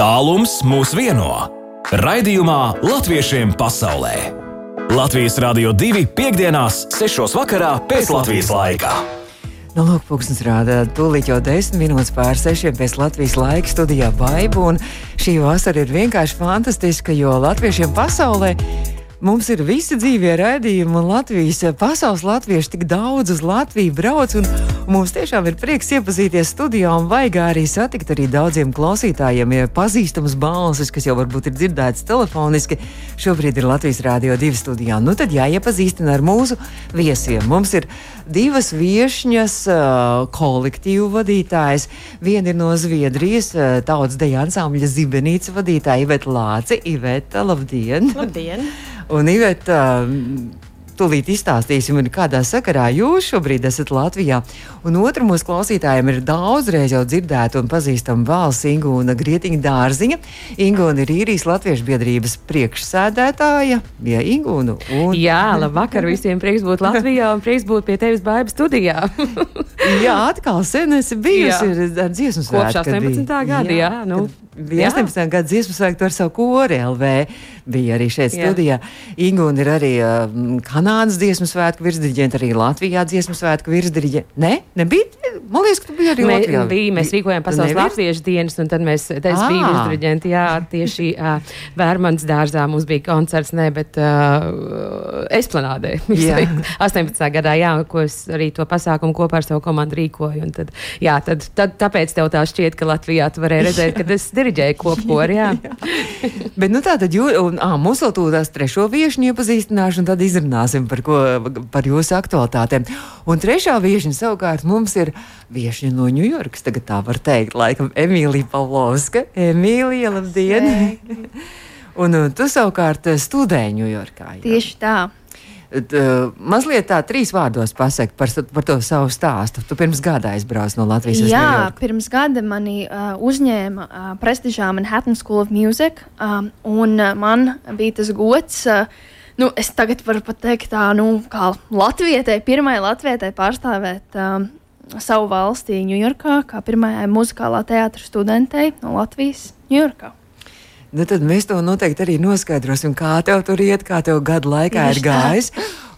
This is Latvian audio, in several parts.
Tālums mūs vieno. Raidījumā Latviešiem pasaulē. Latvijas Rādio 2 piekdienās, 6. vakarā pēc Latvijas laika. Nu, lūk, pūkstens rāda, tūlīt jau desmit minūtes pār sešiem pēc Latvijas laika studijā Baibu. Šī vasara ir vienkārši fantastiska, jo latviešiem pasaulē Mums ir visi dzīvie raidījumi, un Latvijas pasaules latvieši tik daudz uz Latviju brauc. Mums tiešām ir prieks iepazīties studijā un vaigā arī satikt arī daudziem klausītājiem, ja pazīstamas balsis, kas jau varbūt ir dzirdētas telefoniski. Šobrīd ir Latvijas Rādio 2 studijā. Nu tad jāiepazīstina ar mūsu viesiem. Mums ir divas viesņas, kolektīvu vadītājas. Viena ir no Zviedrijas tautas deja ansambļa Zibenīca vadītāja Iveta Lāce. Iveta, labdien! Labdien! Un Iveta, tūlīt izstāstīsim, kādā sakarā jūs šobrīd esat Latvijā. Un otru mūsu klausītājiem ir daudzreiz jau dzirdēta un pazīstama valsts Ingūna Grietiņa dārziņa. Ingūna ir īrijas latviešu biedrības priekšsēdētāja. Ja, Ingūnu, un... Jā, labvakar visiem prieks būt Latvijā un prieks būt pie tevis baigas studijā. jā, atkal sen esi bijusi ar dziesmu svētku. Kopš 18. gada, jā. jā nu, bija 18. gada dziesmu svētku ar savu kori LV. Bija arī šeit Jā. studijā. Ingūna ir arī uh, Kanādas dziesmu svētku virsdiģente, arī Latvijā dziesmu svētku virsdiģente. Ne, nebija? Man liekas, ka tu biji arī Mē, Latvijā. Bija, mēs rīkojām pasaules Nevirs? latviešu dienas, un tad mēs, es ah. biju virsdiģente, jā, tieši uh, Vērmans dārzā mums bija koncerts, ne, bet uh, Esplanādē. 18. gadā, jā, ko es arī to pasākumu kopā ar savu komandu rīkoju. Tad, jā, tad, tad, tāpēc tev tā šķiet, ka Latvijā tu varēji redzēt, kad es diriģēju kopkori. Jā. jā. Bet, nu, tā tad jū, un, ā, mums vēl tūlīt trešo viešņu iepazīstināšu, un tad izrunāsim par, ko, par jūsu aktualitātēm. Un trešā viešņa savukārt mums ir viešņa no Ņujorkas, tagad tā var teikt, laikam Emīlija Pavlovska. Emīlija, labdien! un tu savukārt studēji Ņujorkā. Tieši tā. Uh, mazliet tā trīs vārdos pasakot par, par to savu stāstu. Tu pirms gada aizbrauci no Latvijas. Jā, pirms gada mani uh, uzņēma uh, prestižā Manhattan School of Music, um, un uh, man bija tas gods. Uh, nu, es tagad varu pateikt, tā, nu, kā Latvijai, pirmajai Latvijai pārstāvēt um, savu valsti Ņujorkā, kā pirmajai muzikālā teātris studentei no Latvijas Ņujorkā. Nu, tad mēs to noteikti arī noskaidrosim, kā tev tur iet, kā tev gadu laikā Tieši ir gājis.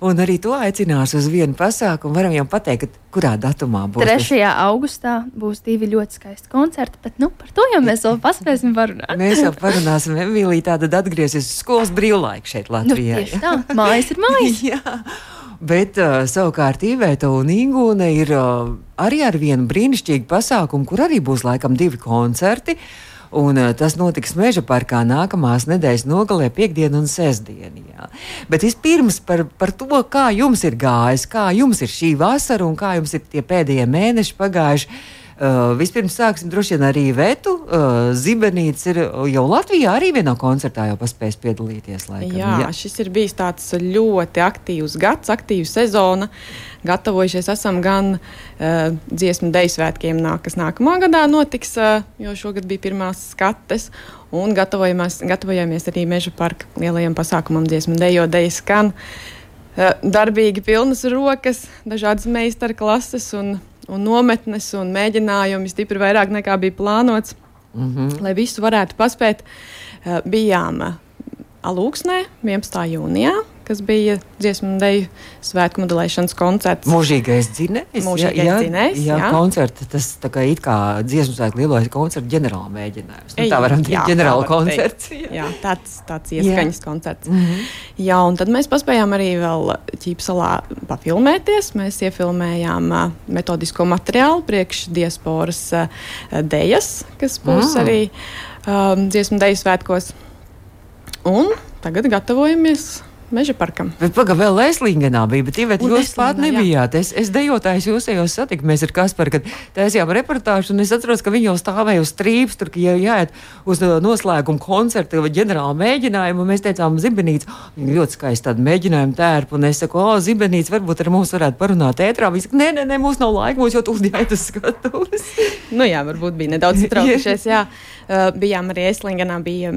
Un arī to aicinās uz vienu pasākumu. Varam jau pateikt, kurā datumā būs. 3. augustā būs divi ļoti skaisti koncerti, bet nu, par to jau mēs vēl paspēsim parunāt. mēs jau parunāsim. Emīlija tātad atgriezīsies skolas brīvlaiku šeit Latvijā. Nu, tieši tā, mājas ir mājas. Bet uh, savukārt Ivēta un Ingūna ir uh, arī ar vienu brīnišķīgu pasākumu, kur arī būs laikam divi koncerti. Uh, Un, uh, tas notiks Meža parkā nākamās nedēļas nogalē, piekdienu un sestdienu. Jā. Bet vispirms par, par to, kā jums ir gājis, kā jums ir šī vasara un kā jums ir tie pēdējie mēneši pagājuši. Uh, vispirms sāksim droši vien arī Vētu. Uh, Zibenīts ir jau Latvijā arī vienā koncertā jau paspējis piedalīties. Laikam. Jā, Jā, šis ir bijis tāds ļoti aktīvs gads, aktīva sezona. Gatavojušies esam gan uh, dziesmu deju svētkiem, nāk, kas nākamā gadā notiks, uh, jo šogad bija pirmās skates. Un gatavojamies arī Meža parka lielajam pasākumam, dziesmu dejo, deju skan. Uh, darbīgi pilnas rokas, dažādas meistarklases un un nometnes un mēģinājumi stipri vairāk nekā bija plānots. Mm -hmm. Lai visu varētu paspēt, uh, bijām uh, Alūksnē 11. jūnijā kas bija dziesmu un dēļu svētku modelēšanas koncerts. Mūžīgais dzinējs. Mūžīgais jā, dzinējs. Jā, jā, koncerts, tas tā kā it kā dziesmu svētku lielais koncerts ģenerāla mēģinājums. Nu, tā varam teikt, ģenerāla koncerts. Jā. jā, tāds, tāds ieskaņas jā. koncerts. Mm -hmm. Jā, un tad mēs paspējām arī vēl ķīpsalā pafilmēties. Mēs iefilmējām uh, metodisko materiālu priekš diasporas uh, dejas, kas būs mm. arī um, dziesmu deju svētkos. Un tagad gatavojamies meža parkam. Bet pagaidi, vēl Lēslingenā bija, bet Ivet, jūs klāt nebijāt. Es, es dejotājs jūs jau satiku, mēs ar Kasparu, kad taisījām reportāžu, un es atceros, ka viņi jau stāvēja uz strīps, tur, ka jau jāiet uz uh, noslēgumu koncertu vai ģenerālu mēģinājumu, un mēs teicām, zibenīts, viņi ļoti skaisti tādu mēģinājumu tērpu, un es saku, o, zibenīts, varbūt ar mums varētu parunāt ētrā. Viņi saka, nē, nē, nē, mums nav laika, mums jau tūlīt jāiet uz skatuves. nu jā, varbūt bija nedaudz satraukušies, jā. Uh, bijām arī Eslingenā, bija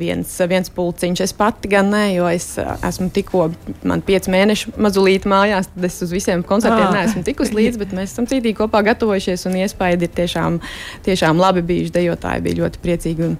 viens, viens pulciņš, es pati gan ne, jo es uh, esmu tikko, man pieci mēneši mazulīti mājās, tad es uz visiem koncertiem ah. neesmu tikus līdzi, bet mēs esam cītīgi kopā gatavojušies un iespēja ir tiešām, tiešām labi bijuši. Dejotāji bija ļoti priecīgi. Un,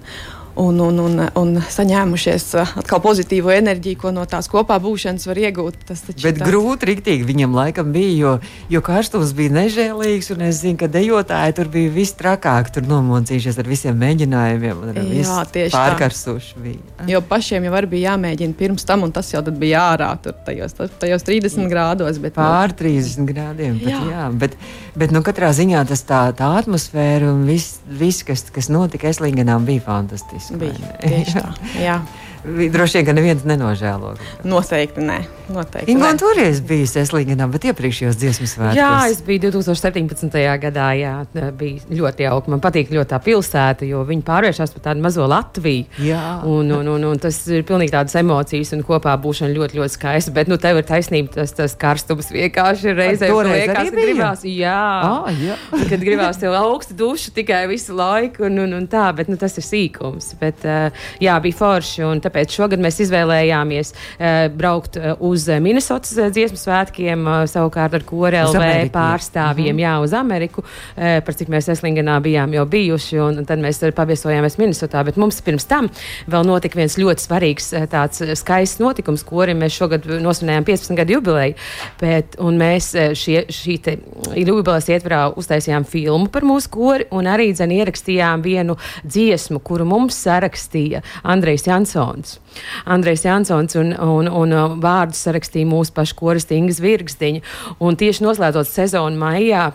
un, un, un, un saņēmušies uh, atkal pozitīvu enerģiju, ko no tās kopā būšanas var iegūt. Tas Bet tāds... grūti riktīgi viņam laikam bija, jo, jo karstums bija nežēlīgs, un es zinu, ka dejotāji tur bija vistrakāk, tur nomocījušies ar visiem mēģinājumiem, un Jā, tieši pārkarstuši bija. Jo pašiem jau bija jāmēģina pirms tam, un tas jau bija ārā, tur tajos, tajos 30 grādos. Bet, nu, Pār 30 grādiem, pat, jā. jā. Bet, bet nu, katrā ziņā tas tā, tā atmosfēra un viss, vis, kas, kas notika Eslingenām bija fantastiski bija. Tieši tā. Jā. Droši vien, ka neviens nenožēlo. Noteikti nē. Noteikti, Ingo, toreiz bija Seslīganā, bet iepriekšējos dziesmas svētkos. Jā, es biju 2017. gadā, jā, bija ļoti jauki. Man patīk ļoti tā pilsēta, jo viņi pārvēršas par tādu mazo Latviju. Jā. Un, un, un, un tas ir pilnīgi tādas emocijas un kopā būšana ļoti, ļoti skaista. Bet, nu, tev ir taisnība, tas, tas karstums vienkārši reizē liekas, ka gribās. Jā, ah, jā. kad gribās tev augstu dušu tikai visu laiku un, un, un tā, bet nu, tas ir sīkums. Bet, uh, jā, bija forši un tāpēc šogad mēs izvēlējāmies uh, braukt uh, uz eh, Minnesotas eh, dziesmu svētkiem, eh, savukārt ar KORLV pārstāvjiem, -hmm. jā, uz Ameriku, par cik mēs Eslingenā bijām jau bijuši, un, un tad mēs paviesojāmies Minnesotā, bet mums pirms tam vēl notika viens ļoti svarīgs tāds skaists notikums, kurim mēs šogad nosvinējām 15 gadu jubileju, bet, un mēs šie, šī te jubilejas ietvarā uztaisījām filmu par mūsu kori, un arī dzen ierakstījām vienu dziesmu, kuru mums sarakstīja Andrejs Jansons. Andrejs Jansons un, un, un vārdus sarakstīja mūsu pašu koristi Ingas Virgstiņa. Un tieši noslēdzot sezonu maijā.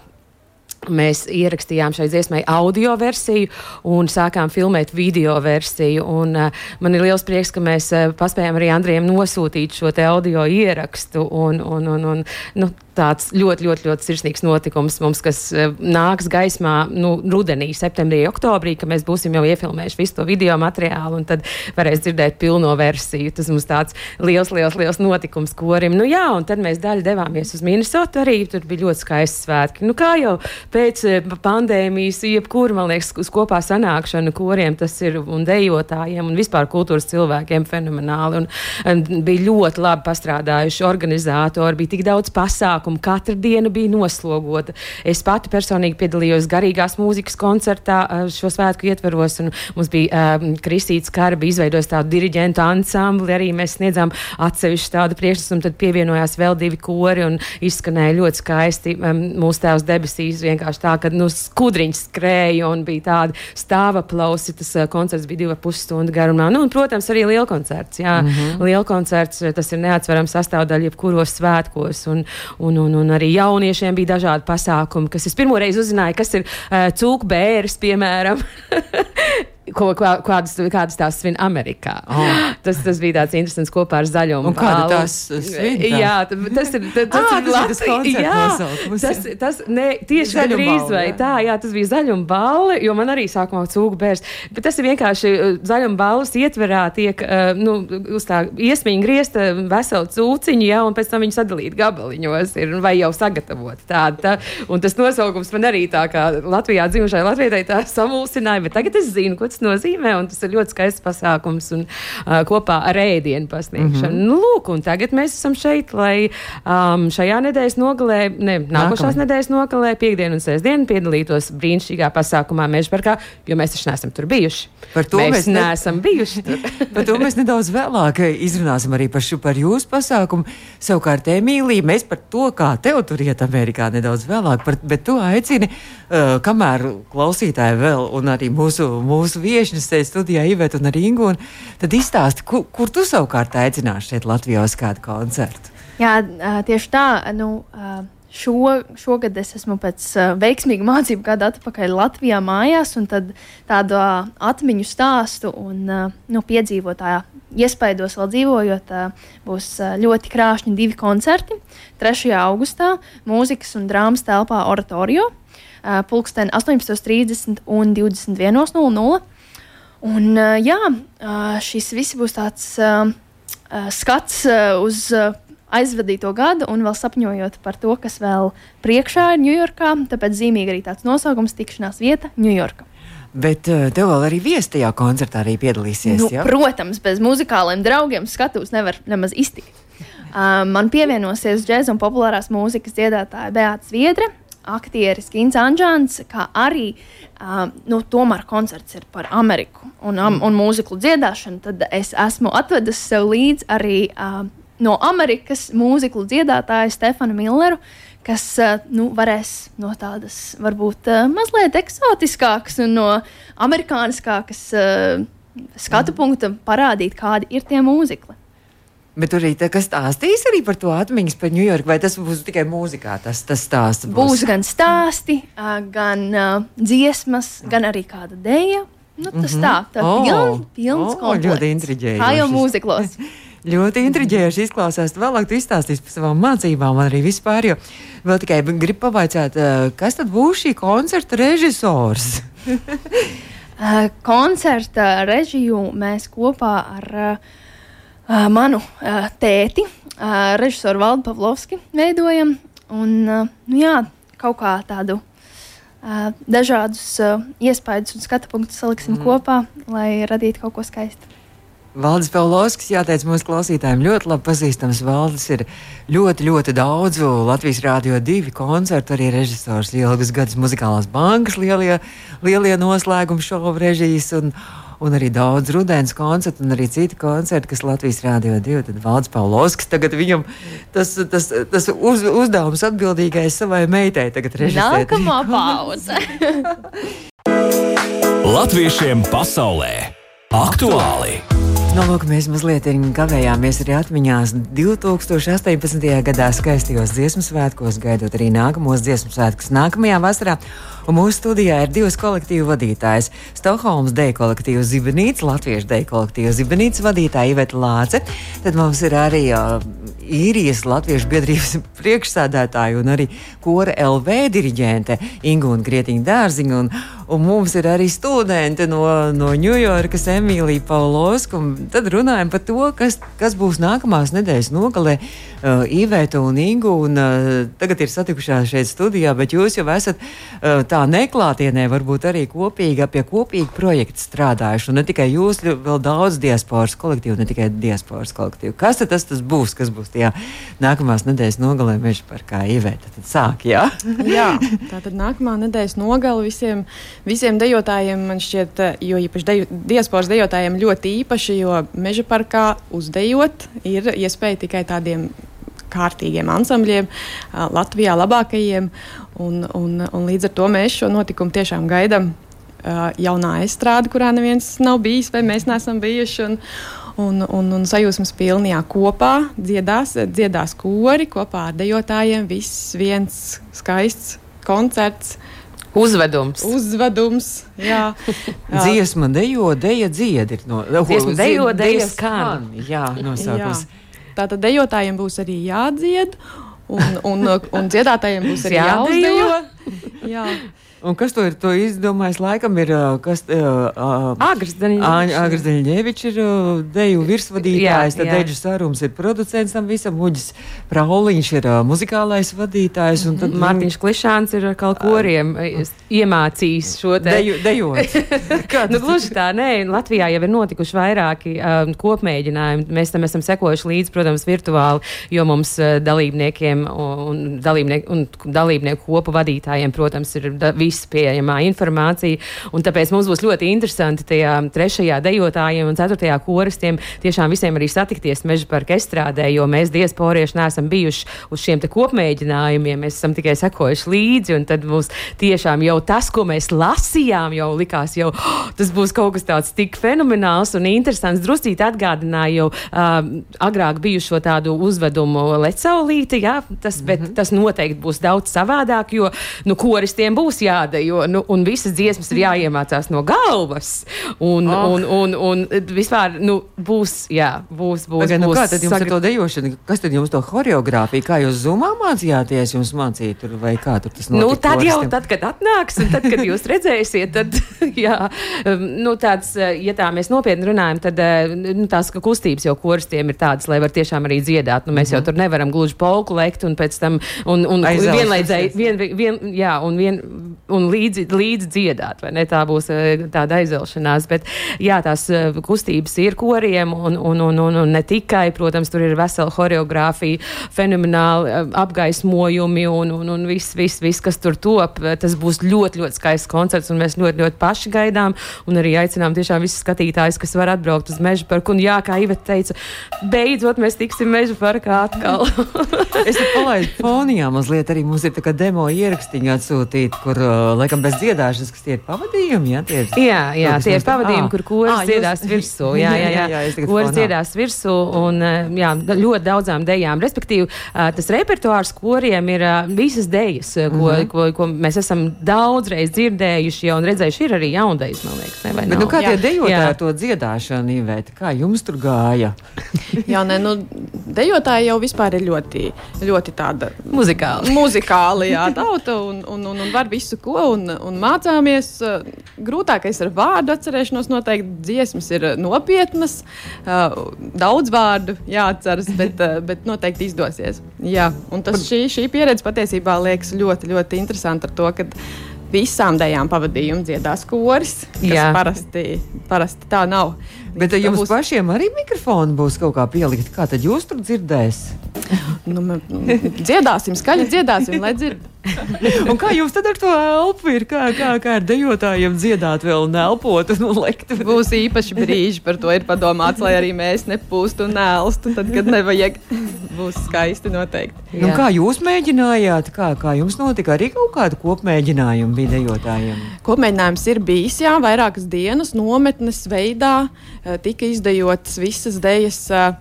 Mēs ierakstījām šai dziesmai audio versiju un sākām filmēt video versiju. Un, uh, man ir liels prieks, ka mēs uh, paspējām arī Andrijam nosūtīt šo audio ierakstu. Un, un, un, un, nu, tāds ļoti, ļoti, ļoti sirsnīgs notikums mums, kas uh, nāks gaismā nu, rudenī, septembrī, oktobrī, kad mēs būsim jau iefilmējuši visu to video materiālu un tad varēs dzirdēt pilno versiju. Tas mums tāds liels, liels, liels notikums korim. Nu, jā, un tad mēs daļu devāmies uz Minnesotu arī. Tur bija ļoti skaisti svētki. Nu, kā jau pēc uh, pandēmijas, jebkura, man liekas, kopā sanākšana koriem tas ir un dejotājiem un vispār kultūras cilvēkiem fenomenāli. Un, un bija ļoti labi pastrādājuši organizatori, bija tik daudz pasākumu pasākumu. Katra diena bija noslogota. Es pati personīgi piedalījos garīgās mūzikas koncertā šo svētku ietveros, un mums bija um, Kristīts Karba izveidojis tādu diriģentu ansambli, arī mēs sniedzām atsevišķu tādu priekšnesumu, tad pievienojās vēl divi kori un izskanēja ļoti skaisti um, mūsu tēvs debesīs vienkārši tā, ka nu, skudriņš skrēja un bija tādi stāvaplausi, tas uh, koncerts bija divi pus stundu garumā. Nu, un, protams, arī lielkoncerts, jā, mm -hmm. lielkoncerts, tas ir neatsverams sastāvdaļa jebkuros svētkos, un, un un, un, un arī jauniešiem bija dažādi pasākumi, kas es pirmo reizi uzzināju, kas ir uh, cūku bērns, piemēram. ko, kā, kādas, kādas tās svin Amerikā. Oh. Tas, tas bija tāds interesants kopā ar zaļumu. Un kāda tās svin? Tā? Jā, tas ir, tas, tas ah, ir tas Latvija. Jā, tas, tas ne, tieši gandrīz vai tā, jā, tas bija zaļuma balli, jo man arī sākumā cūku bērs. Bet tas ir vienkārši uh, zaļuma balvas ietverā tiek, uh, nu, uz tā iesmiņa griezta vesela cūciņa, jā, un pēc tam viņi sadalīt gabaliņos ir, vai jau sagatavot tādu. Tā. Un tas nosaukums man arī tā kā Latvijā dzimušai Latvijai tā samulsināja, bet tagad es zinu, ko tas nozīmē, un tas ir ļoti skaists pasākums un uh, kopā ar ēdienu pasniegšanu. Mm -hmm. nu, lūk, un tagad mēs esam šeit, lai um, šajā nedēļas nogalē, ne, nākošās Nākamai. nedēļas nogalē, piekdienu un sestdienu piedalītos brīnišķīgā pasākumā Mežparkā, jo mēs taču neesam tur bijuši. Par to mēs, mēs ne... neesam bijuši par to mēs nedaudz vēlāk izrunāsim arī par, šu, par jūsu pasākumu. Savukārt, Emīlija, mēs par to, kā tev tur iet Amerikā nedaudz vēlāk, par, bet tu aicini, uh, kamēr klausītāji vēl un arī mūsu, mūsu viešņas te studijā Iveta un Ringu, un tad izstāsti, kur, kur tu savukārt aicināsi šeit Latvijā uz kādu koncertu? Jā, tieši tā. Nu, Šo, šogad es esmu pēc uh, veiksmīga mācību gada atpakaļ Latvijā mājās, un tādu uh, atmiņu stāstu un uh, nu, piedzīvotāju iespaidos vēl dzīvojot, uh, būs uh, ļoti krāšņi divi koncerti. 3. augustā mūzikas un drāmas telpā Oratorio, uh, pulksten 18.30 un 21.00. Un, jā, šis viss būs tāds skats uz aizvadīto gadu un vēl sapņojot par to, kas vēl priekšā ir Ņujorkā. Tāpēc zīmīgi arī tāds nosaukums - tikšanās vieta Ņujorka. Bet tev vēl arī viesis tajā koncertā arī piedalīsies. Nu, ja? protams, bez muzikāliem draugiem skatuves nevar nemaz iztikt. Uh, man pievienosies džēza un populārās mūzikas dziedātāja Beata Zviedra, aktieris Gins Anģāns, kā arī uh, nu, tomēr koncerts ir par Ameriku un, um, un mūziklu dziedāšanu. Tad es esmu atvedis sev līdzi arī uh, no Amerikas mūziklu dziedātāju Stefanu Milleru, kas nu, varēs no tādas varbūt mazliet eksotiskākas un no amerikāniskākas skatu punkta parādīt, kādi ir tie mūzikli. Bet tur arī tā, kas stāstīs arī par to atmiņas par Ņujorku, vai tas būs tikai mūzikā? Tas, tas stāsts būs. būs gan stāsti, gan uh, dziesmas, gan arī kāda dēļa. Nu, tas mm -hmm. tā, tā oh, piln, pilns oh, ļoti intriģējoši. Kā jau mūziklos. ļoti intriģējoši izklausās. Vēlāk tu izstāstīsi par savām mācībām arī vispār. Jo vēl tikai gribu pavaicāt, kas tad būs šī koncerta režisors? koncerta režiju mēs kopā ar uh, uh, manu uh, tēti, uh, režisoru Valdu Pavlovski, veidojam. Un, uh, nu, jā, kaut kā tādu uh, dažādus uh, iespaidus un skatu punktus saliksim mm. kopā, lai radītu kaut ko skaistu. Valdis Pavlovskis, jāteic mūsu klausītājiem, ļoti labi pazīstams. Valdis ir ļoti, ļoti daudzu Latvijas Rādio 2 koncertu, arī režisors ilgus gadus muzikālās bankas lielie, lielie noslēguma šovu režijas. Un, un arī daudz rudens koncertu, un arī citi koncerti, kas Latvijas Rādio 2. Tad Valdis Paulovskis tagad viņam tas, tas, tas uz, uzdevums atbildīgais savai meitai tagad režisēt. Nākamā pauze. Latviešiem pasaulē aktuāli! Nu, lūk, mēs mazliet kavējāmies arī atmiņās 2018. gadā skaistajos dziesmu svētkos, gaidot arī nākamos dziesmu svētkus nākamajā vasarā. Un mūsu studijā ir divas kolektīvu vadītājas. Stokholmas deju kolektīva Zibenīts, Latviešu deju kolektīva Zibenīts vadītāja Iveta Lāce. Tad mums ir arī uh, īrijas Latviešu biedrības priekšsādātāja un arī kora LV diriģente Ingūna Grietiņa Dārziņa. Un, un mums ir arī studenti no, no Ņujorkas, Emīlija Paulovska. Tad runājam par to, kas, kas būs nākamās nedēļas nogalē. Uh, Iveta un Ingūna uh, tagad ir satikušās šeit studijā, bet jūs jau esat uh, tā neklātienē, varbūt arī kopīgi pie kopīga projekta strādājuši. Un ne tikai jūs, vēl daudz diasporas kolektīvu, ne tikai diasporas kolektīvu. Kas tad tas, tas būs, kas būs tajā nākamās nedēļas nogalē meža parkā Iveta? Tad sāk, jā? jā, tā tad nākamā nedēļas nogala visiem visiem dejotājiem man šķiet, eh, jo īpaši deju, diasporas dejotājiem ļoti īpaši, jo meža parkā uzdejot ir iespēja tikai tādiem kārtīgiem ansambļiem, eh, Latvijā labākajiem. Un, un, un līdz ar to mēs šo notikumu tiešām gaidām. Eh, jaunā estrāde, kurā neviens nav bijis, vai mēs neesam bijuši. Un, un, un, un sajūsmas pilnajā kopā dziedās, dziedās kori kopā ar dejotājiem. Viss viens skaists koncerts. Uzvedums. Uzvedums, jā. jā. Dziesma dejo, deja dziedi. No, Dziesma dejo, deja skan. Jā, nosaukums. Tātad dejotājiem būs arī jādzied, un, un, un dziedātājiem būs arī jāuzdejo. Kas to ir to izdomājis? Laikam ir kas, uh, Agris Daņģevičs ir uh, deju virsvadītājs, tad Deģis Arums ir producents tam visam, Uģis Prauliņš ir uh, muzikālais vadītājs. Un tad -hmm. Mārtiņš Klišāns ir kaut kuriem uh, iemācījis šo te. Deju, dejot. nu, gluži tā, nē, Latvijā jau ir notikuši vairāki um, kopmēģinājumi. Mēs tam esam sekojuši līdzi, protams, virtuāli, jo mums uh, dalībniekiem un, dalībnieku, un dalībnieku kopu vadītājiem, protams, ir viss pieejamā informācija. Tāpēc mums būs ļoti interesanti tajā trešajā dejotājiem un ceturtajā koristiem tiešām visiem arī satikties meža parka estrādē, jo mēs diasporieši neesam bijuši uz šiem kopmēģinājumiem. Mēs esam tikai sekojuši līdzi, un tad mums tiešām jau tas, ko mēs lasījām, jau likās, jau oh, tas būs kaut kas tāds tik fenomenāls un interesants. Drusīt atgādināja jau uh, agrāk bijušo tādu uzvedumu lecaulīti, jā, tas, bet mm -hmm. tas noteikti būs daudz savādāk, jo nu, koristiem būs jā jādejo, jo nu, visas dziesmas ir jāiemācās no galvas. Un, oh. un, un, un vispār nu, būs, jā, būs, būs. Pagai, nu, būs kā tad jums sagr... ar to dejošanu? Kas tad jums to choreogrāfiju? Kā jūs zumā mācījāties, jums mācīt, tur, vai kā tur tas notiek? Nu, tad jau, tad, kad atnāks, un tad, kad jūs redzēsiet, tad, jā, um, nu, tāds, ja tā mēs nopietni runājam, tad nu, tās kustības jau koristiem ir tādas, lai var tiešām arī dziedāt. Nu, mēs mm -hmm. jau mhm. tur nevaram gluži polku lekt un pēc tam, un, un vienlaicēji, vien, vien, jā, un, vien, un līdzi, līdzi dziedāt, vai ne? Tā būs uh, tāda aizvelšanās. Bet jā, tās uh, kustības ir koriem, un, un, un, un, un ne tikai, protams, tur ir vesela horeogrāfija, fenomenāli uh, apgaismojumi un, un, un viss, viss, vis, kas tur top. Tas būs ļoti, ļoti skaists koncerts, un mēs ļoti, ļoti paši gaidām, un arī aicinām tiešām visus skatītājus, kas var atbraukt uz meža parku. Un jā, kā Iveta teica, beidzot mēs tiksim meža parkā atkal. es te palaidu fonijā mazliet arī mums ir tā kā demo ierakstīņi atsūtīti, kur, uh, laikam, bez dziedāšanas, kas tie ir pavadījumi, jā? Tie ir, jā, jā, tie ir pavadījumi, kur koris à, dziedās jūs... virsū. Jā, jā, jā, jā, jā koris dziedās virsū un jā, ļoti daudzām dejām. Respektīvi, tas repertuārs koriem ir visas dejas, ko, mm -hmm. ko, ko mēs esam daudzreiz dzirdējuši jau un redzējuši. Ir arī jaundejas, man liekas, ne, Bet, nu, kā jā. tie dejotāji ar to dziedāšanu, Ivēt, kā jums tur gāja? jā, nē, nu, dejotāji jau vispār ir ļoti, ļoti tāda muzikāla. Muzikāla, jā, tauta un, un, un, un var visu ko un, un mācāmies. Grūtākais ar vārdu atcerēšanos noteikti dziesmas ir nopietnas, daudz vārdu jāatceras, bet, bet noteikti izdosies. Jā, un tas šī, šī pieredze patiesībā liekas ļoti, ļoti interesanti ar to, ka visām dejām pavadījumu dziedās koris, kas parasti, parasti tā nav. Bet jums būs... pašiem arī mikrofoni būs kaut kā pielikti. Kā tad jūs tur dzirdēsiet? nu, dziedāsim, skaļi dziedāsim, lai dzirdētu. un kā jums tad ar to elpu ir? Kā, kā, kā ar dejotājiem dziedāt vēl un elpot un lekt? Būs īpaši brīži, par to ir padomāts, lai arī mēs nepūstu un nelstu, tad, kad nevajag. Būs skaisti noteikti. Nu, kā jūs mēģinājāt, kā, kā jums notika arī kaut kāda kopmēģinājuma bija dejotājiem? Kopmēģinājums ir bijis, jā, vairākas dienas nometnes veidā eh, tika izdejotas visas dejas. Uh,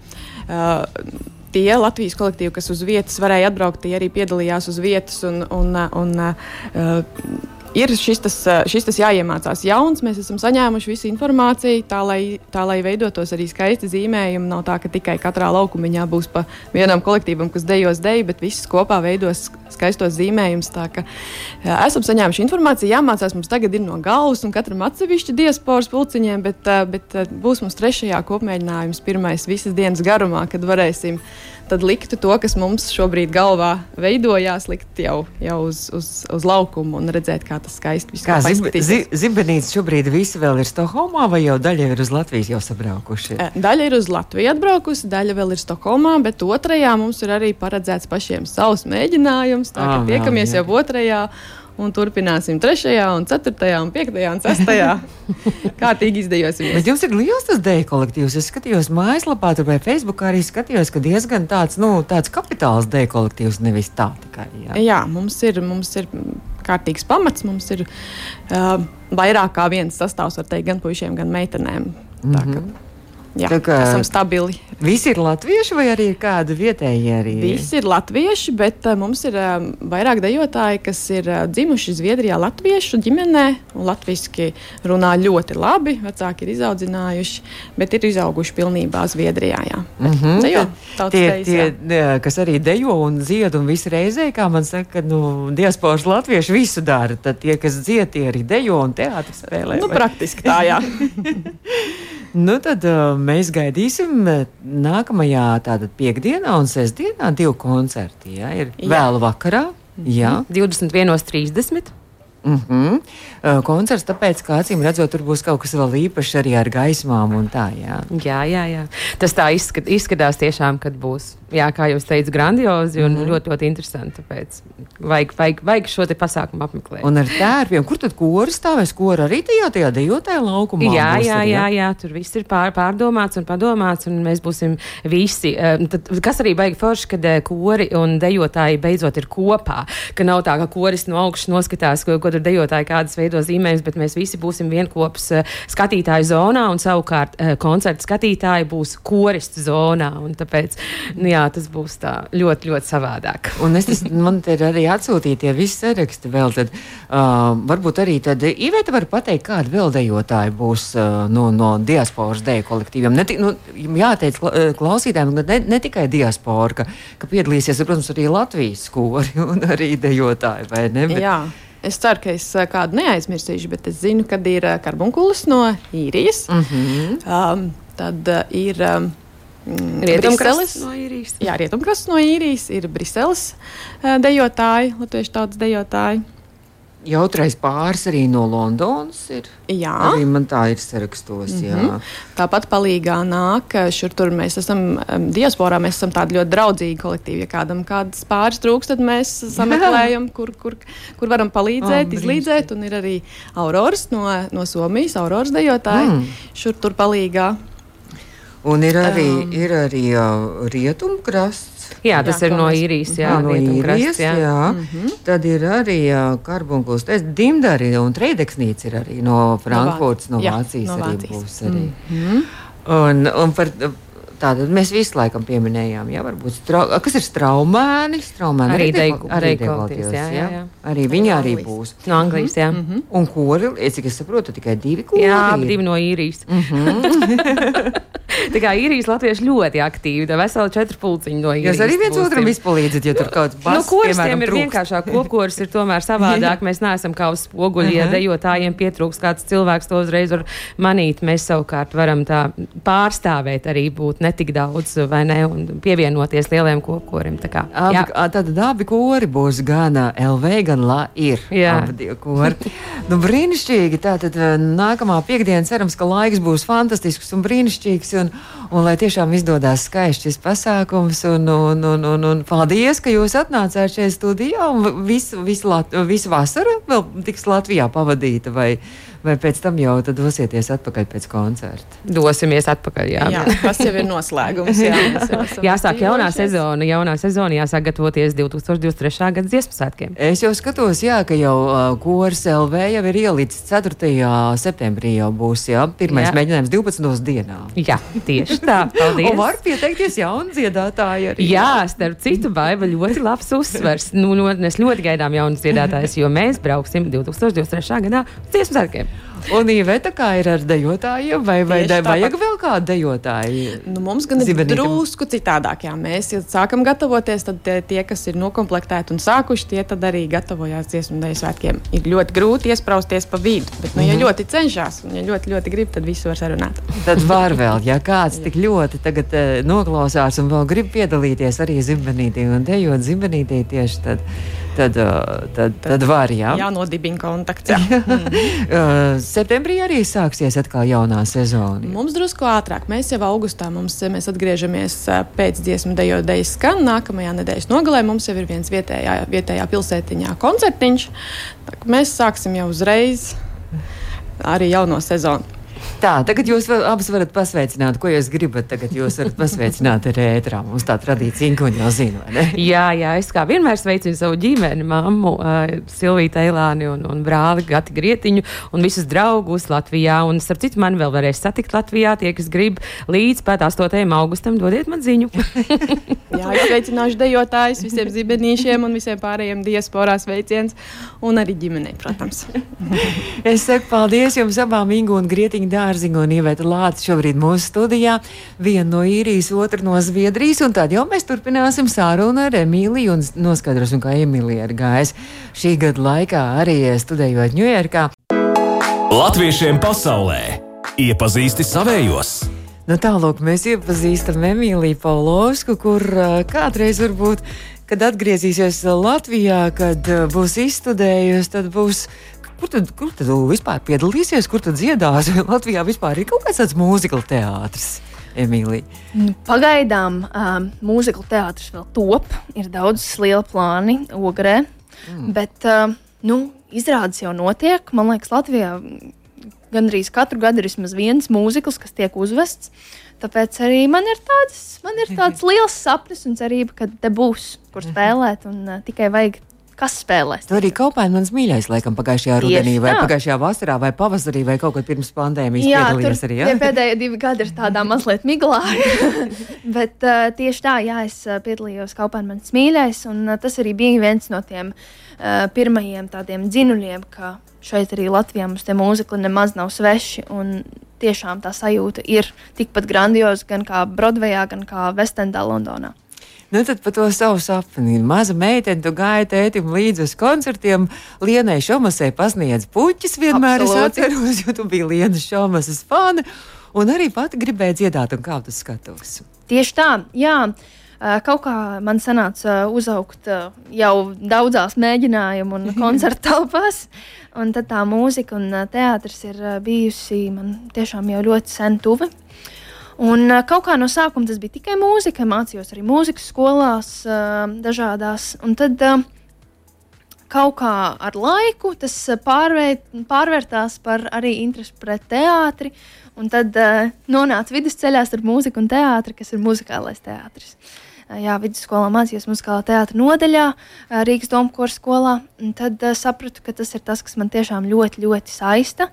tie Latvijas kolektīvi, kas uz vietas varēja atbraukt, tie arī piedalījās uz vietas. Un, un, un, uh, ir šis tas, šis tas jāiemācās jauns. Mēs esam saņēmuši visu informāciju, tā lai, tā lai veidotos arī skaisti zīmējumi. Nav tā, ka tikai katrā laukumiņā būs pa vienam kolektīvam, kas dejos deju, bet viss kopā veidos skaistos zīmējumus. Tā kā esam saņēmuši informāciju, jāmācās mums tagad ir no galvas un katram atsevišķi diasporas pulciņiem, bet, bet būs mums trešajā kopmēģinājums, pirmais visas dienas garumā, kad varēsim tad liktu to, kas mums šobrīd galvā veidojās, likt jau, jau uz, uz, uz laukumu un redzēt, kā tas skaisti viss izskatās. Zi, Zibenīts šobrīd visi vēl ir Stokholmā, vai jau daļa ir uz Latvijas jau sabraukuši? Eh, daļa ir uz Latviju atbraukusi, daļa vēl ir Stokholmā, bet otrajā mums ir arī paredzēts pašiem savs mēģinājums. Tā kā ah, tiekamies jau otrajā un turpināsim 3, 4, 5 un 6. Kārtīgi izdejosim. Bet jums ir liels tas dēļ kolektīvs. Es skatījos mājaslapā, tur vai Facebookā arī skatījos, ka diezgan tāds, nu, tāds kapitāls dēļ kolektīvs, nevis tā tikai. Jā, jā mums, ir, mums ir kārtīgs pamats, mums ir uh, vairāk kā viens sastāvs, var teikt, gan puišiem, gan meitenēm. Mm -hmm. Tā, ka, mhm. Jā, tā kā esam stabili. Visi ir latvieši vai arī ir kādi vietēji? Arī? Visi ir latvieši, bet uh, mums ir uh, vairāk dejotāji, kas ir uh, dzimuši Zviedrijā latviešu ģimenē un latviešu runā ļoti labi. Vecāki ir izaudzinājuši, bet ir izauguši pilnībā Zviedrijā. Jā. Mm -hmm. Dejo, tie, reiz, tie, jā. kas arī dejo un dzied un visu reizē, kā man saka, nu, diasporas latvieši visu dara. Tad tie, kas dzied, tie arī dejo un teātris spēlē. Nu, vai? praktiski tā, jā. Nu, tad uh, mēs gaidīsim uh, nākamajā tātad piekdienā un sestdienā divu koncertu. Ja? Ir jā. vēlu vakarā. Jā. 21.30. Mm -hmm. Koncerts, tāpēc, ka acīm redzot, tur būs kaut kas vēl īpašs arī ar gaismām un tā. Jā, jā, jā. jā. Tas tā izskat, izskatās tiešām, kad būs. Jā, kā jau teicu, grandiozi un mm -hmm. ļoti, ļoti interesanti. Tāpēc vajag, vajag, vajag šo pasākumu apmeklēt. Un ar tērpiem, kur tad koris stāvēs? Kora arī tajā, tajā dejotajā laukumā? Jā, jā, arī, jā, jā, tur viss ir pār, pārdomāts un padomāts, un mēs būsim visi. Tad, kas arī vajag forši, kad kori un dejotāji beidzot ir kopā, ka nav tā, ka koris no augšas noskatās, ko, ko tur dejotāji kādas veido zīmējumus, bet mēs visi būsim vienkops skatītāju zonā, un savukārt koncerta skatītāji būs koristu zonā. Tāpēc, nu, jā, tas būs tā ļoti, ļoti savādāk. Un es tas, man te ir arī atsūtītie visi saraksti vēl. Tad, uh, varbūt arī tad Iveta var pateikt, kādi vēl dejotāji būs uh, no, no diasporas deju kolektīviem. Ne, nu, jāteic klausītājiem, ne, ne tikai diaspora, ka, ka piedalīsies, protams, arī Latvijas skori un arī dejotāji, vai ne? Bet, Jā. Es ceru, ka es kādu neaizmirsīšu, bet es zinu, ka ir karbonkulis no īrijas. Mm -hmm. um, tad uh, ir um, Rietumkrasts no īrijas. Jā, rietumkrasts no īrijas ir Briseles dejotāji, latviešu tautas dejotāji. Jautrais pāris arī no Londonas ir. Jā, arī man tā ir sarakstos. Mm -hmm. Jā. Tāpat palīgā nāk, šur tur mēs esam diasporā, mēs esam tādi ļoti draudzīgi kolektīvi. Ja kādam kādas pāris trūks, tad mēs sameklējam, kur, kur, kur varam palīdzēt, oh, izlīdzēt. Un ir arī Auroras no, no Somijas, Auroras dejotāji, mm. šur tur palīgā. Un ir arī, um, ir arī rietumkrasts Jā, tas jā, ir no īrijas. Jā, no īrijas. Jā. Jā. Mm -hmm. Tad ir arī karbonkuls. Es dimdari un treideksnīts ir arī no Frankfurts, no, Vā... no Vācijas jā, no arī Vācijas. būs arī. Mm -hmm. Un, un par, Tātad mēs visu laikam pieminējām, ja varbūt strau, kas ir straumēni. straumēni arī dekolties, jā, jā, jā. Arī viņi arī būs. No Anglijas, jā. Mm -hmm. Un kori, cik es saprotu, tikai divi kori. Jā, divi no īrijas. Mm -hmm. Tā kā īrijas latvieši ļoti aktīvi, tā vesela četru pulciņu no īrijas. Jūs arī viens otram izpalīdzat, ja tur kaut kas tāds - no kuriem ir vienkāršāk, kopkurs ir tomēr savādāk. Mēs neesam kā uz spoguļi, ja dejotājiem pietrūks kāds cilvēks, to uzreiz var manīt. Mēs savukārt varam tā pārstāvēt arī būt netik daudz vai ne un pievienoties lieliem kopkorim. Kā, abi, tad abi kori būs gan LV, gan LA ir. Jā. Abi kori. nu, brīnišķīgi. Tātad nākamā piekdiena cerams, ka laiks būs fantastisks un brīnišķīgs. Un, un lai tiešām izdodas skaists šis pasākums. Un, un, un, un, un paldies, ka jūs atnācāt šeit studijā un visu, visu, Lat visu vasaru vēl tiks Latvijā pavadīta. Vai, Vai pēc tam jau dosieties atpakaļ pēc koncerta? Dosimies atpakaļ. Jā, jā tas jau ir noslēgums. Jā, jāsāk jaunā sezona. Jaunā sezona jāsāk gatavoties 2023. gada dziesmu svētkiem. Es jau skatos, jā, ka jau uh, Kors LV jau ir ielicis 4. septembrī jau būs, jā, pirmais jā. mēģinājums 12. dienā. Jā, tieši tā. Paldies. Un var pieteikties jaunu dziedātāju arī. Jā, starp citu, Baiva ļoti labs uzsvers. Nu, no, mēs ļoti gaidām jaunus dziedātājus, jo mēs brauksim 2023. gadā dziesmu svētkiem. Un Iveta kā ir ar dejotājiem, vai, vai de, vajag vēl kādu dejotāju? Nu, mums gan ir drusku citādāk. Jā. Mēs, ja sākam gatavoties, tad tie, kas ir noklāpēti un sākuši, tie arī gatavojās dziesmu dēļ svētkiem. Ir ļoti grūti iesprāsties pa vidu, bet, nu, ja mm -hmm. ļoti cenšas un ja ļoti, ļoti grib, tad visu var sarunāt. Tad var vēl, ja kāds tik ļoti tagad uh, noklausās un vēl grib piedalīties arī zimbenītī un dejot zimbenītī tieši tad tad, uh, tad, tad var. Jā, jā nodibina kontakts. Jā. Uh, septembrī arī sāksies atkal jaunā sezona. Mums drusku ātrāk. Mēs jau augustā mums, mēs atgriežamies pēc dziesmu dejo dejas skan. Nākamajā nedēļas nogalē mums jau ir viens vietējā, vietējā pilsētiņā koncertiņš. Mēs sāksim jau uzreiz arī jauno sezonu. Tā, tagad jūs abas varat pasveicināt, ko jūs gribat. Tagad jūs varat pasveicināt ar ētrā. Mums tā tradīcija, ko jau zinu. Jā, jā, es kā vienmēr sveicinu savu ģimeni, mammu, uh, Silviju Teilāni un, un brāli Gati Grietiņu un visus draugus Latvijā. Un, starp citu, man vēl varēs satikt Latvijā. Tie, kas grib līdz pat 8. augustam, dodiet man ziņu. jā, es sveicināšu dejotājus, visiem zibenīšiem un visiem pārējiem diasporā sveiciens un arī ģimenei, protams. es saku paldies jums abām, Ingu un Grietiņu. Dārziņa un Ievēta Lāca šobrīd mūsu studijā. Viena no īrijas, otra no Zviedrijas. Un tad jau mēs turpināsim sārunu ar Emīliju un noskaidrosim, kā Emīlija ir gājis šī gada laikā arī studējot Ņujorkā. Latviešiem pasaulē iepazīsti savējos! Nu, Tālāk mēs iepazīstam Emīliju Paulovsku, kur kādreiz varbūt, kad atgriezīsies Latvijā, kad būs izstudējusi, tad būs Kur tad, kur tad vispār piedalīsies, kur tad dziedās? Latvijā vispār ir kaut kāds tāds mūzikla teātris. Emīlija. Nu, pagaidām um, mūzikla teātris vēl top, ir daudz liela plāni ogrē, mm. bet um, nu, izrādes jau notiek. Man liekas, Latvijā gandrīz katru gadu ir vismaz viens mūzikls, kas tiek uzvests. Tāpēc arī man ir tāds, man ir tāds liels sapnis un cerība, ka te būs, kur mhm. spēlēt. Un, uh, tikai vajag kas spēlēs. Tu arī Kaupēns mans mīļais, laikam, pagājušajā rudenī, vai pagājušajā vasarā, vai pavasarī, vai kaut kad pirms pandēmijas jā, piedalījies arī. Jā, ja? pēdējie divi gadi ir tādā mazliet miglā. Bet uh, tieši tā, jā, es uh, piedalījos Kaupēns mans mīļais, un uh, tas arī bija viens no tiem uh, pirmajiem tādiem dzinuļiem, ka šeit arī Latvijā mums tie mūzikli nemaz nav sveši. Tiešām tā sajūta ir tikpat grandioza gan kā Broadwayā, gan kā Vestendā, Londonā. Nu, tad par to savu sapni. Maza meitene, tu gāji tētim līdzi uz koncertiem. Lienai Šomasai pasniedz puķis vienmēr. Absolūti. Es atceros, jo tu biji Lienas Šomasas fani. Un arī pati gribēja dziedāt un kāpt uz skatuves. Tieši tā, jā. kaut kā man sanāca uzaugt jau daudzās mēģinājumu un koncertu telpās. Un tad tā mūzika un teātris ir bijusi man tiešām jau ļoti sen tuvi. Un kaut kā no sākuma tas bija tikai mūzika, mācījos arī mūzikas skolās dažādās. Un tad kaut kā ar laiku tas pārvērt, pārvērtās par arī interesi pret teātri. Un tad nonāca vidusceļā starp mūziku un teātri, kas ir muzikālais teātris. Uh, jā, vidusskolā mācījos muzikālā teātra nodaļā, Rīgas Domkora skolā. Tad uh, sapratu, ka tas ir tas, kas man tiešām ļoti, ļoti saista.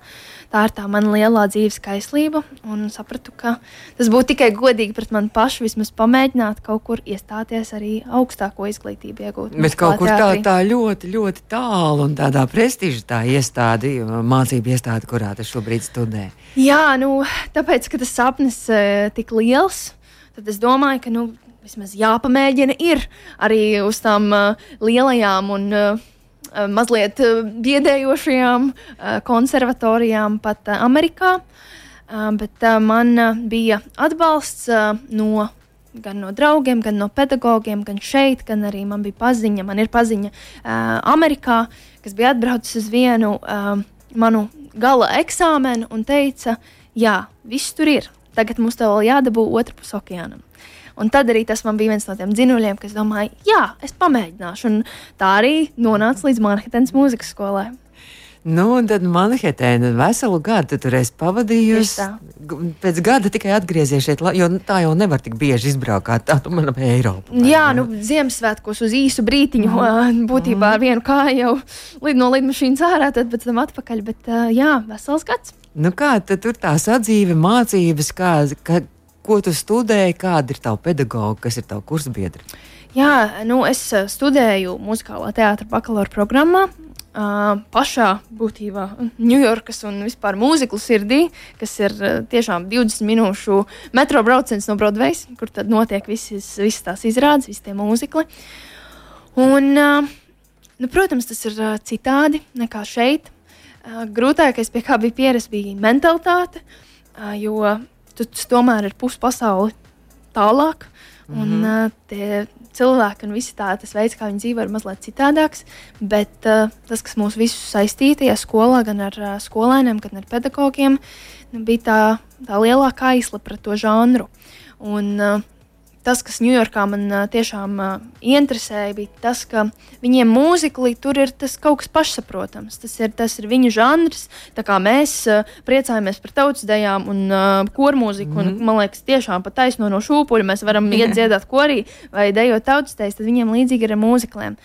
Tā ir tā mana lielā dzīves kaislība. Un sapratu, ka tas būtu tikai godīgi pret mani pašu vismaz pamēģināt kaut kur iestāties arī augstāko izglītību iegūt. Bet kaut kur tā, tā ļoti, ļoti tālu un tādā prestiža tā iestāde, mācību iestāde, kurā tas šobrīd studē. Jā, nu, tāpēc, ka tas sapnis uh, tik liels, tad es domāju, ka nu, vismaz jāpamēģina ir arī uz tām uh, lielajām un uh, mazliet uh, biedējošajām uh, konservatorijām pat uh, Amerikā. Uh, bet uh, man uh, bija atbalsts uh, no gan no draugiem, gan no pedagogiem, gan šeit, gan arī man bija paziņa. Man ir paziņa uh, Amerikā, kas bija atbraucis uz vienu uh, manu gala eksāmenu un teica, jā, viss tur ir. Tagad mums te vēl jādabū otrā pusē okeānam. Un tad arī tas man bija viens no tiem dzinuļiem, kas domāja, jā, es pamēģināšu. Un tā arī nonāca līdz Manhetenas mūzikas skolai. Nu, un tad Manhetēna veselu gadu tur es pavadījusi. Pēc gada tikai atgriezies šeit, jo tā jau nevar tik bieži izbraukt. Tā tu manam Eiropā. Jā, nu, Ziemassvētkos uz īsu brītiņu, mm. būtībā ar vienu kāju jau lid no lidmašīnas ārā, tad pēc tam atpakaļ. Bet jā, vesels gads. Nu kā tur tā sadzīve, mācības, kā, kā, ko tu studēji, kāda ir tava pedagoga, kas ir tava kursbiedra? Jā, nu, es studēju muzikālā teātra bakalaura programmā Uh, pašā būtībā Ņujorkas un vispār mūziklu sirdī, kas ir uh, tiešām 20 minūšu metro brauciens no Broadway, kur tad notiek visas, visas tās izrādes, visi tie mūzikli. Un, uh, nu, protams, tas ir uh, citādi nekā šeit. Uh, grūtākais, pie kā bija pieredze, bija mentalitāte, uh, jo tas tomēr ir puspasauli tālāk. Un, mm -hmm. uh, tie cilvēki un visi tā, tas veids, kā viņi dzīvo, ir mazliet citādāks. Bet uh, tas, kas mūs visus saistīja tajā skolā, gan ar uh, skolēniem, gan ar pedagogiem, nu, bija tā, tā lielākā aizsla pret to žanru. Un, uh, tas, kas Ņujorkā man tiešām interesēja, bija tas, ka viņiem mūziklī tur ir tas kaut kas pašsaprotams. Tas ir, tas ir viņu žanrs. Tā kā mēs priecājamies par tautas dejām un kormūziku, mm un mhm. man liekas, tiešām pat taisno no šūpuļa mēs varam iet dziedāt korī vai dejot tautas dejas, tad viņiem līdzīgi ir ar mūzikliem.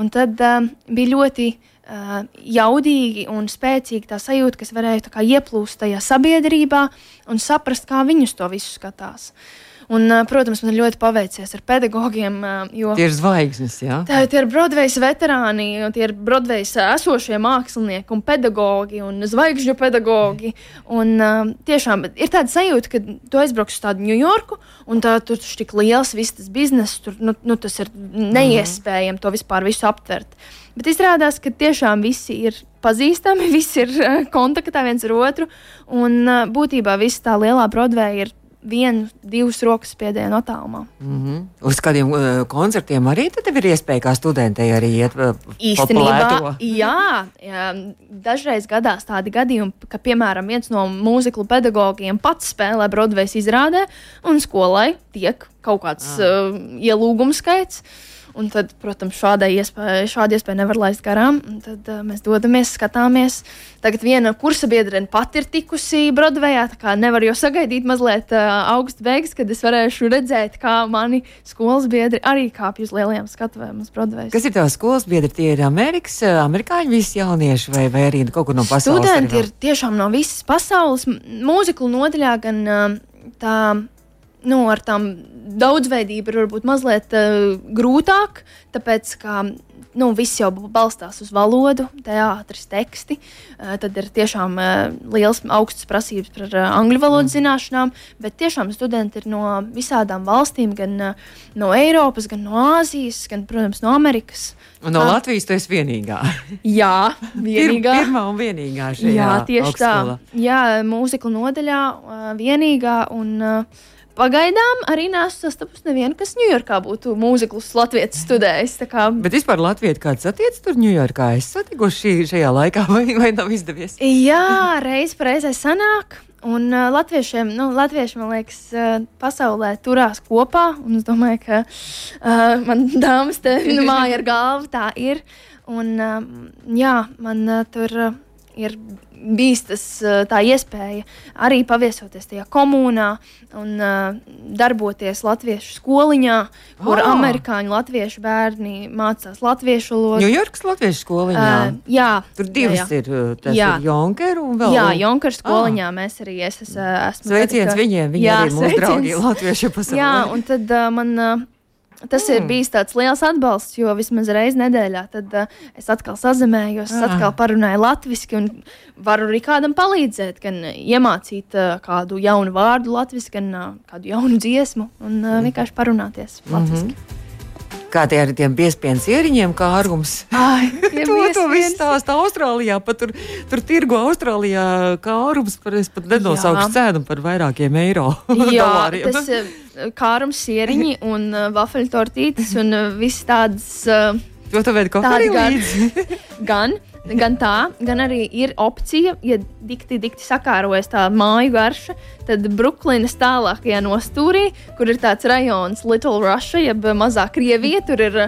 Un tad uh, bija ļoti uh, jaudīgi un spēcīgi tā sajūta, kas varēja kā, ieplūst tajā sabiedrībā un saprast, kā viņus to visu skatās. Uh, Un, protams, man ļoti paveicies ar pedagogiem. Tie ir zvaigznes, jā. Tā, tie ir Broadway veterāni, tie ir Broadway esošie mākslinieki un pedagogi un zvaigžņu pedagogi. Un, tiešām ir tāda sajūta, ka tu aizbrauc uz tādu Ņujorku un tā, tur ir tik liels viss tas bizness, tur nu, nu, tas ir neiespējami to vispār visu aptvert. Bet izrādās, ka tiešām visi ir pazīstami, visi ir kontaktā viens ar otru. Un būtībā viss tā lielā Broadway ir vienu, divus rokas spiedienu attālumā. Mm -hmm. Uz kādiem uh, koncertiem arī tev ir iespēja kā studentei arī iet uh, īstenībā? Jā, jā, dažreiz gadās tādi gadījumi, ka, piemēram, viens no mūziklu pedagogiem pats spēlē Broadway izrādē, un skolai tiek kaut kāds ah. uh, ielūgums skaits. Uh, Un tad, protams, šādai iespēja, šādu iespēju nevar laist garām. Tad uh, mēs dodamies, skatāmies. Tagad viena kursa biedrene pati ir tikusi Broadwayā. Tā kā nevar jau sagaidīt mazliet uh, augusta beigas, kad es varēšu redzēt, kā mani skolas biedri arī kāpj uz lielajām skatuvēm uz Broadway. Kas ir tavs skolas biedri? Tie ir Amerikas, amerikāņu visi jaunieši vai, vai arī kaut kur no pasaules? Studenti ir tiešām no visas pasaules. Mūziklu nodaļā gan uh, tā nu, ar tām daudzveidību ir varbūt mazliet uh, grūtāk, tāpēc ka nu, viss jau balstās uz valodu, teātris, teksti. Uh, tad ir tiešām uh, liels, augsts prasības par uh, angļu valodas mm. zināšanām, bet tiešām studenti ir no visādām valstīm, gan uh, no Eiropas, gan no Āzijas, gan, protams, no Amerikas. Un no Latvijas tu esi vienīgā. Jā, vienīgā. Pir, pirmā un vienīgā šajā Jā, tieši augstskola. tā. Jā, mūzikla nodaļā uh, vienīgā. Un, uh, pagaidām arī nesu sastapusi nevienu, kas Ņujorkā būtu mūziklus latviešu studējis. Kā... Bet vispār Latvijā kāds attiec tur Ņujorkā? Es satikuši šī, šajā laikā, vai, vai nav izdevies? Jā, reiz reizē sanāk. Un uh, latviešiem, nu, latvieši, man liekas, uh, pasaulē turās kopā. Es domāju, ka uh, man dāmas te nu, māja ar galvu tā ir. Un, uh, jā, man uh, tur uh, ir bijis tas, uh, tā iespēja arī paviesoties tajā komunā un uh, darboties latviešu skoliņā, kur Ah. amerikāņu latviešu bērni mācās latviešu valodu. Ņujorkas latviešu skoliņā. Uh, jā, Tur divas jā, jā. ir. Tas Jā. ir Jonker un vēl. Jā, Junkara skoliņā mēs arī es, es, esmu. Sveiciens tāda, ka- viņiem, viņi Jā, arī mūsu sveiciens. draugi latviešu pasaulē. Jā, un tad uh, man. Uh, Tas mm. ir bijis tāds liels atbalsts, jo vismaz reizē nedēļā tad, uh, es atkal es Ah. atkal parunāju latviešu, un varu arī kādam palīdzēt, gan uh, iemācīt uh, kādu jaunu vārdu latviešu, gan uh, kādu jaunu dziesmu, un uh, vienkārši parunāties latviešu. Mm -hmm. Kā tie ar tiem piespiedu ieriņiem, kā ārums. Ai, To, to viss stāsta Austrālijā. Pat tur, tur tirgo Austrālijā kā ārums, par, es pat nenosaukšu cēnu par vairākiem eiro. Jā, dolāriem. tas ir kārums, sieriņi un uh, vafeļu tortītes un uh, viss tādas. Uh, To tu vēdi kaut kā gar- līdzi. gan, gan tā, gan arī ir opcija, ja dikti, dikti sakārojas tā māju garša, tad Brooklynas tālākajā nostūrī, kur ir tāds rajons Little Russia, jeb mazā Krievija, tur ir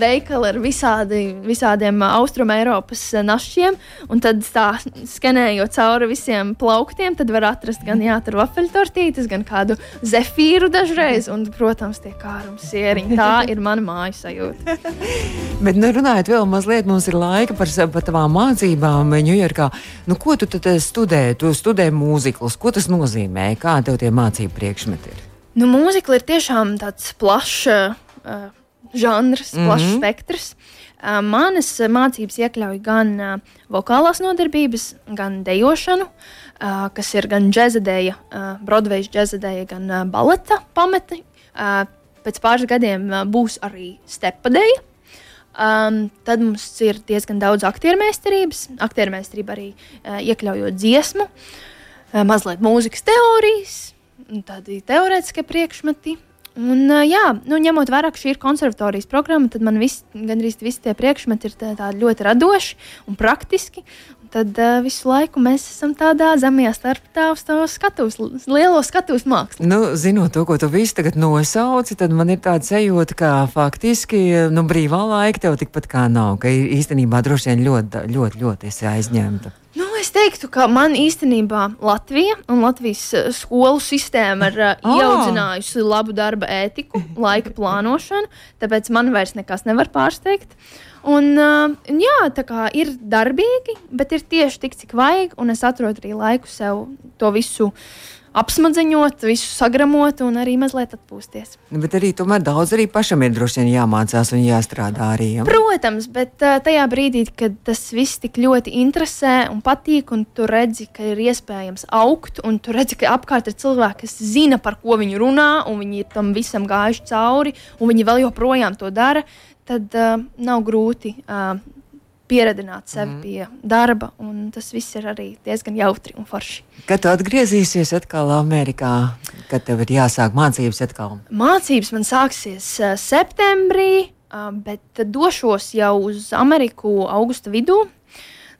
veikali ar visādi, visādiem uh, Austrum Eiropas našiem, un tad tā skanējot cauri visiem plauktiem, tad var atrast gan jā, tur vafeļtortītes, gan kādu zefīru dažreiz, un, protams, tie kārums sieriņi. Tā ir mana māju sajūta. Bet, nu, runājot vēl mazliet, mums ir laika par, par tavām mācībām Ņujorkā. Nu, ko tu tad eh, studē? Tu studē mūziklus. Ko tas nozīmē? Kā tev tie mācību priekšmeti ir? Nu, mūzika ir tiešām tāds plašs uh, žanrs, Mhm. plašs mm -hmm. spektrs. Uh, manas mācības iekļauj gan uh, vokālās nodarbības, gan dejošanu, uh, kas ir gan džēzadēja, uh, Broadway džēzadēja, gan uh, baleta pamati. Uh, pēc pāris gadiem uh, būs arī stepadēja. Um, tad mums ir diezgan daudz aktiermēsterības, aktiermēsterība arī uh, iekļaujot dziesmu, uh, mazliet mūzikas teorijas, tādi teorētiskie priekšmeti. Un, uh, jā, nu, ņemot vērā, ka šī ir konservatorijas programma, tad man vis, gandrīz visi tie priekšmeti ir tā, tādi ļoti radoši un praktiski. Tad uh, visu laiku mēs esam tādā zemajā starpā to skatuves, lielo skatuves mākslu. Nu, zinot to, ko tu visu tagad nosauci, tad man ir tāda sajūta, ka faktiski nu, brīvā laika tev tikpat kā nav. Ka īstenībā droši vien ļoti, ļoti, ļoti esi aizņemta. Nu, es teiktu, ka man īstenībā Latvija un Latvijas eh, skolu sistēma ir uh, Ah. ieaudzinājusi labu darba ētiku, laika plānošanu, tāpēc man vairs nekas nevar pārsteigt. Un, uh, jā, tā kā ir darbīgi, bet ir tieši tik, cik vajag, un es atrodu arī laiku sev to visu apsmadziņot, visu sagramot un arī mazliet atpūsties. Bet arī tomēr daudz arī pašam ir droši vien jāmācās un jāstrādā arī. Ja? Protams, bet uh, tajā brīdī, kad tas viss tik ļoti interesē un patīk, un tu redzi, ka ir iespējams augt, un tu redzi, ka apkārt ir cilvēki, kas zina, par ko viņi runā, un viņi ir tam visam gājuši cauri, un viņi vēl joprojām to dara, tad uh, nav grūti. Uh, Pieredzināt sevi mm. pie darba, un tas viss ir arī diezgan jautri un forši. Kad tu atgriezīsies atkal Amerikā, kad tev ir jāsāk mācības atkal? Mācības man sāksies uh, septembrī, uh, bet došos jau uz Ameriku augusta vidū.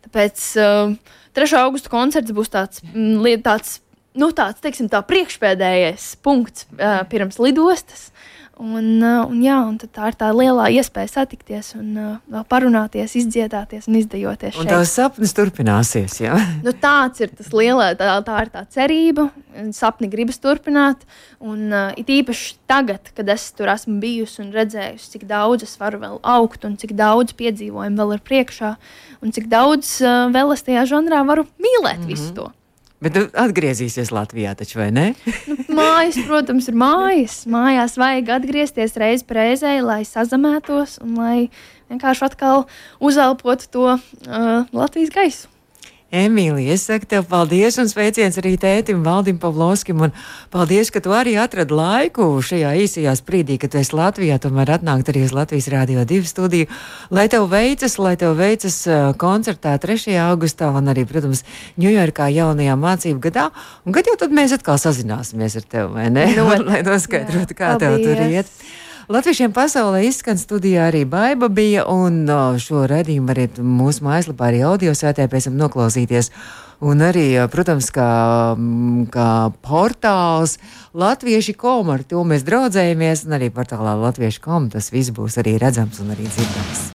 Tāpēc uh, 3. augusta koncerts būs tāds, mm, tāds, nu, tāds teiksim, tā priekšpēdējais punkts uh, pirms lidostas. Un, uh, un, jā, un tā ir tā lielā iespēja satikties un uh, vēl parunāties, izdziedāties un izdejoties. Un šeit. tavs sapnis turpināsies. Ja? Nu, tāds ir tas lielais, tā, tā ir tā cerība. Sapni gribas turpināt. Un uh, it īpaši tagad, kad es tur esmu bijusi un redzējusi, cik daudz es varu vēl augt, un cik daudz piedzīvojumu vēl ir priekšā, un cik daudz uh, vēl es tajā žanrā varu mīlēt mm -hmm. visu to. Bet tu atgriezīsies Latvijā, taču vai ne? Mājas, protams, ir mājas. Mājās vajag atgriezties reiz reizē, lai sazamētos un lai vienkārši atkal uzelpotu to uh, Latvijas gaisu. Emīlija, es saku tev paldies un sveiciens arī tētim Valdim Pavlovskim paldies, ka tu arī atradi laiku šajā īsajā sprīdī, kad esi Latvijā, tomēr atnākt arī uz Latvijas Rādio 2 studiju, lai tev veicas, lai tev veicas koncertā 3. augustā un arī, protams, Ņujorkā jaunajā mācību gadā. Un kad jau tad mēs atkal sazināsimies ar tevi, vai ne? No, lai noskaidrotu, kā paldies. tev tur iet. Latviešiem pasaulē izskan studijā arī Baiba bija, un šo redzējumu varat mūsu mājaslapā arī audio sētē pēc tam noklausīties. Un arī, protams, kā, kā portāls Latvieši kom, ar to mēs draudzējamies, un arī portālā Latviešu kom tas viss būs arī redzams un arī dzirdams.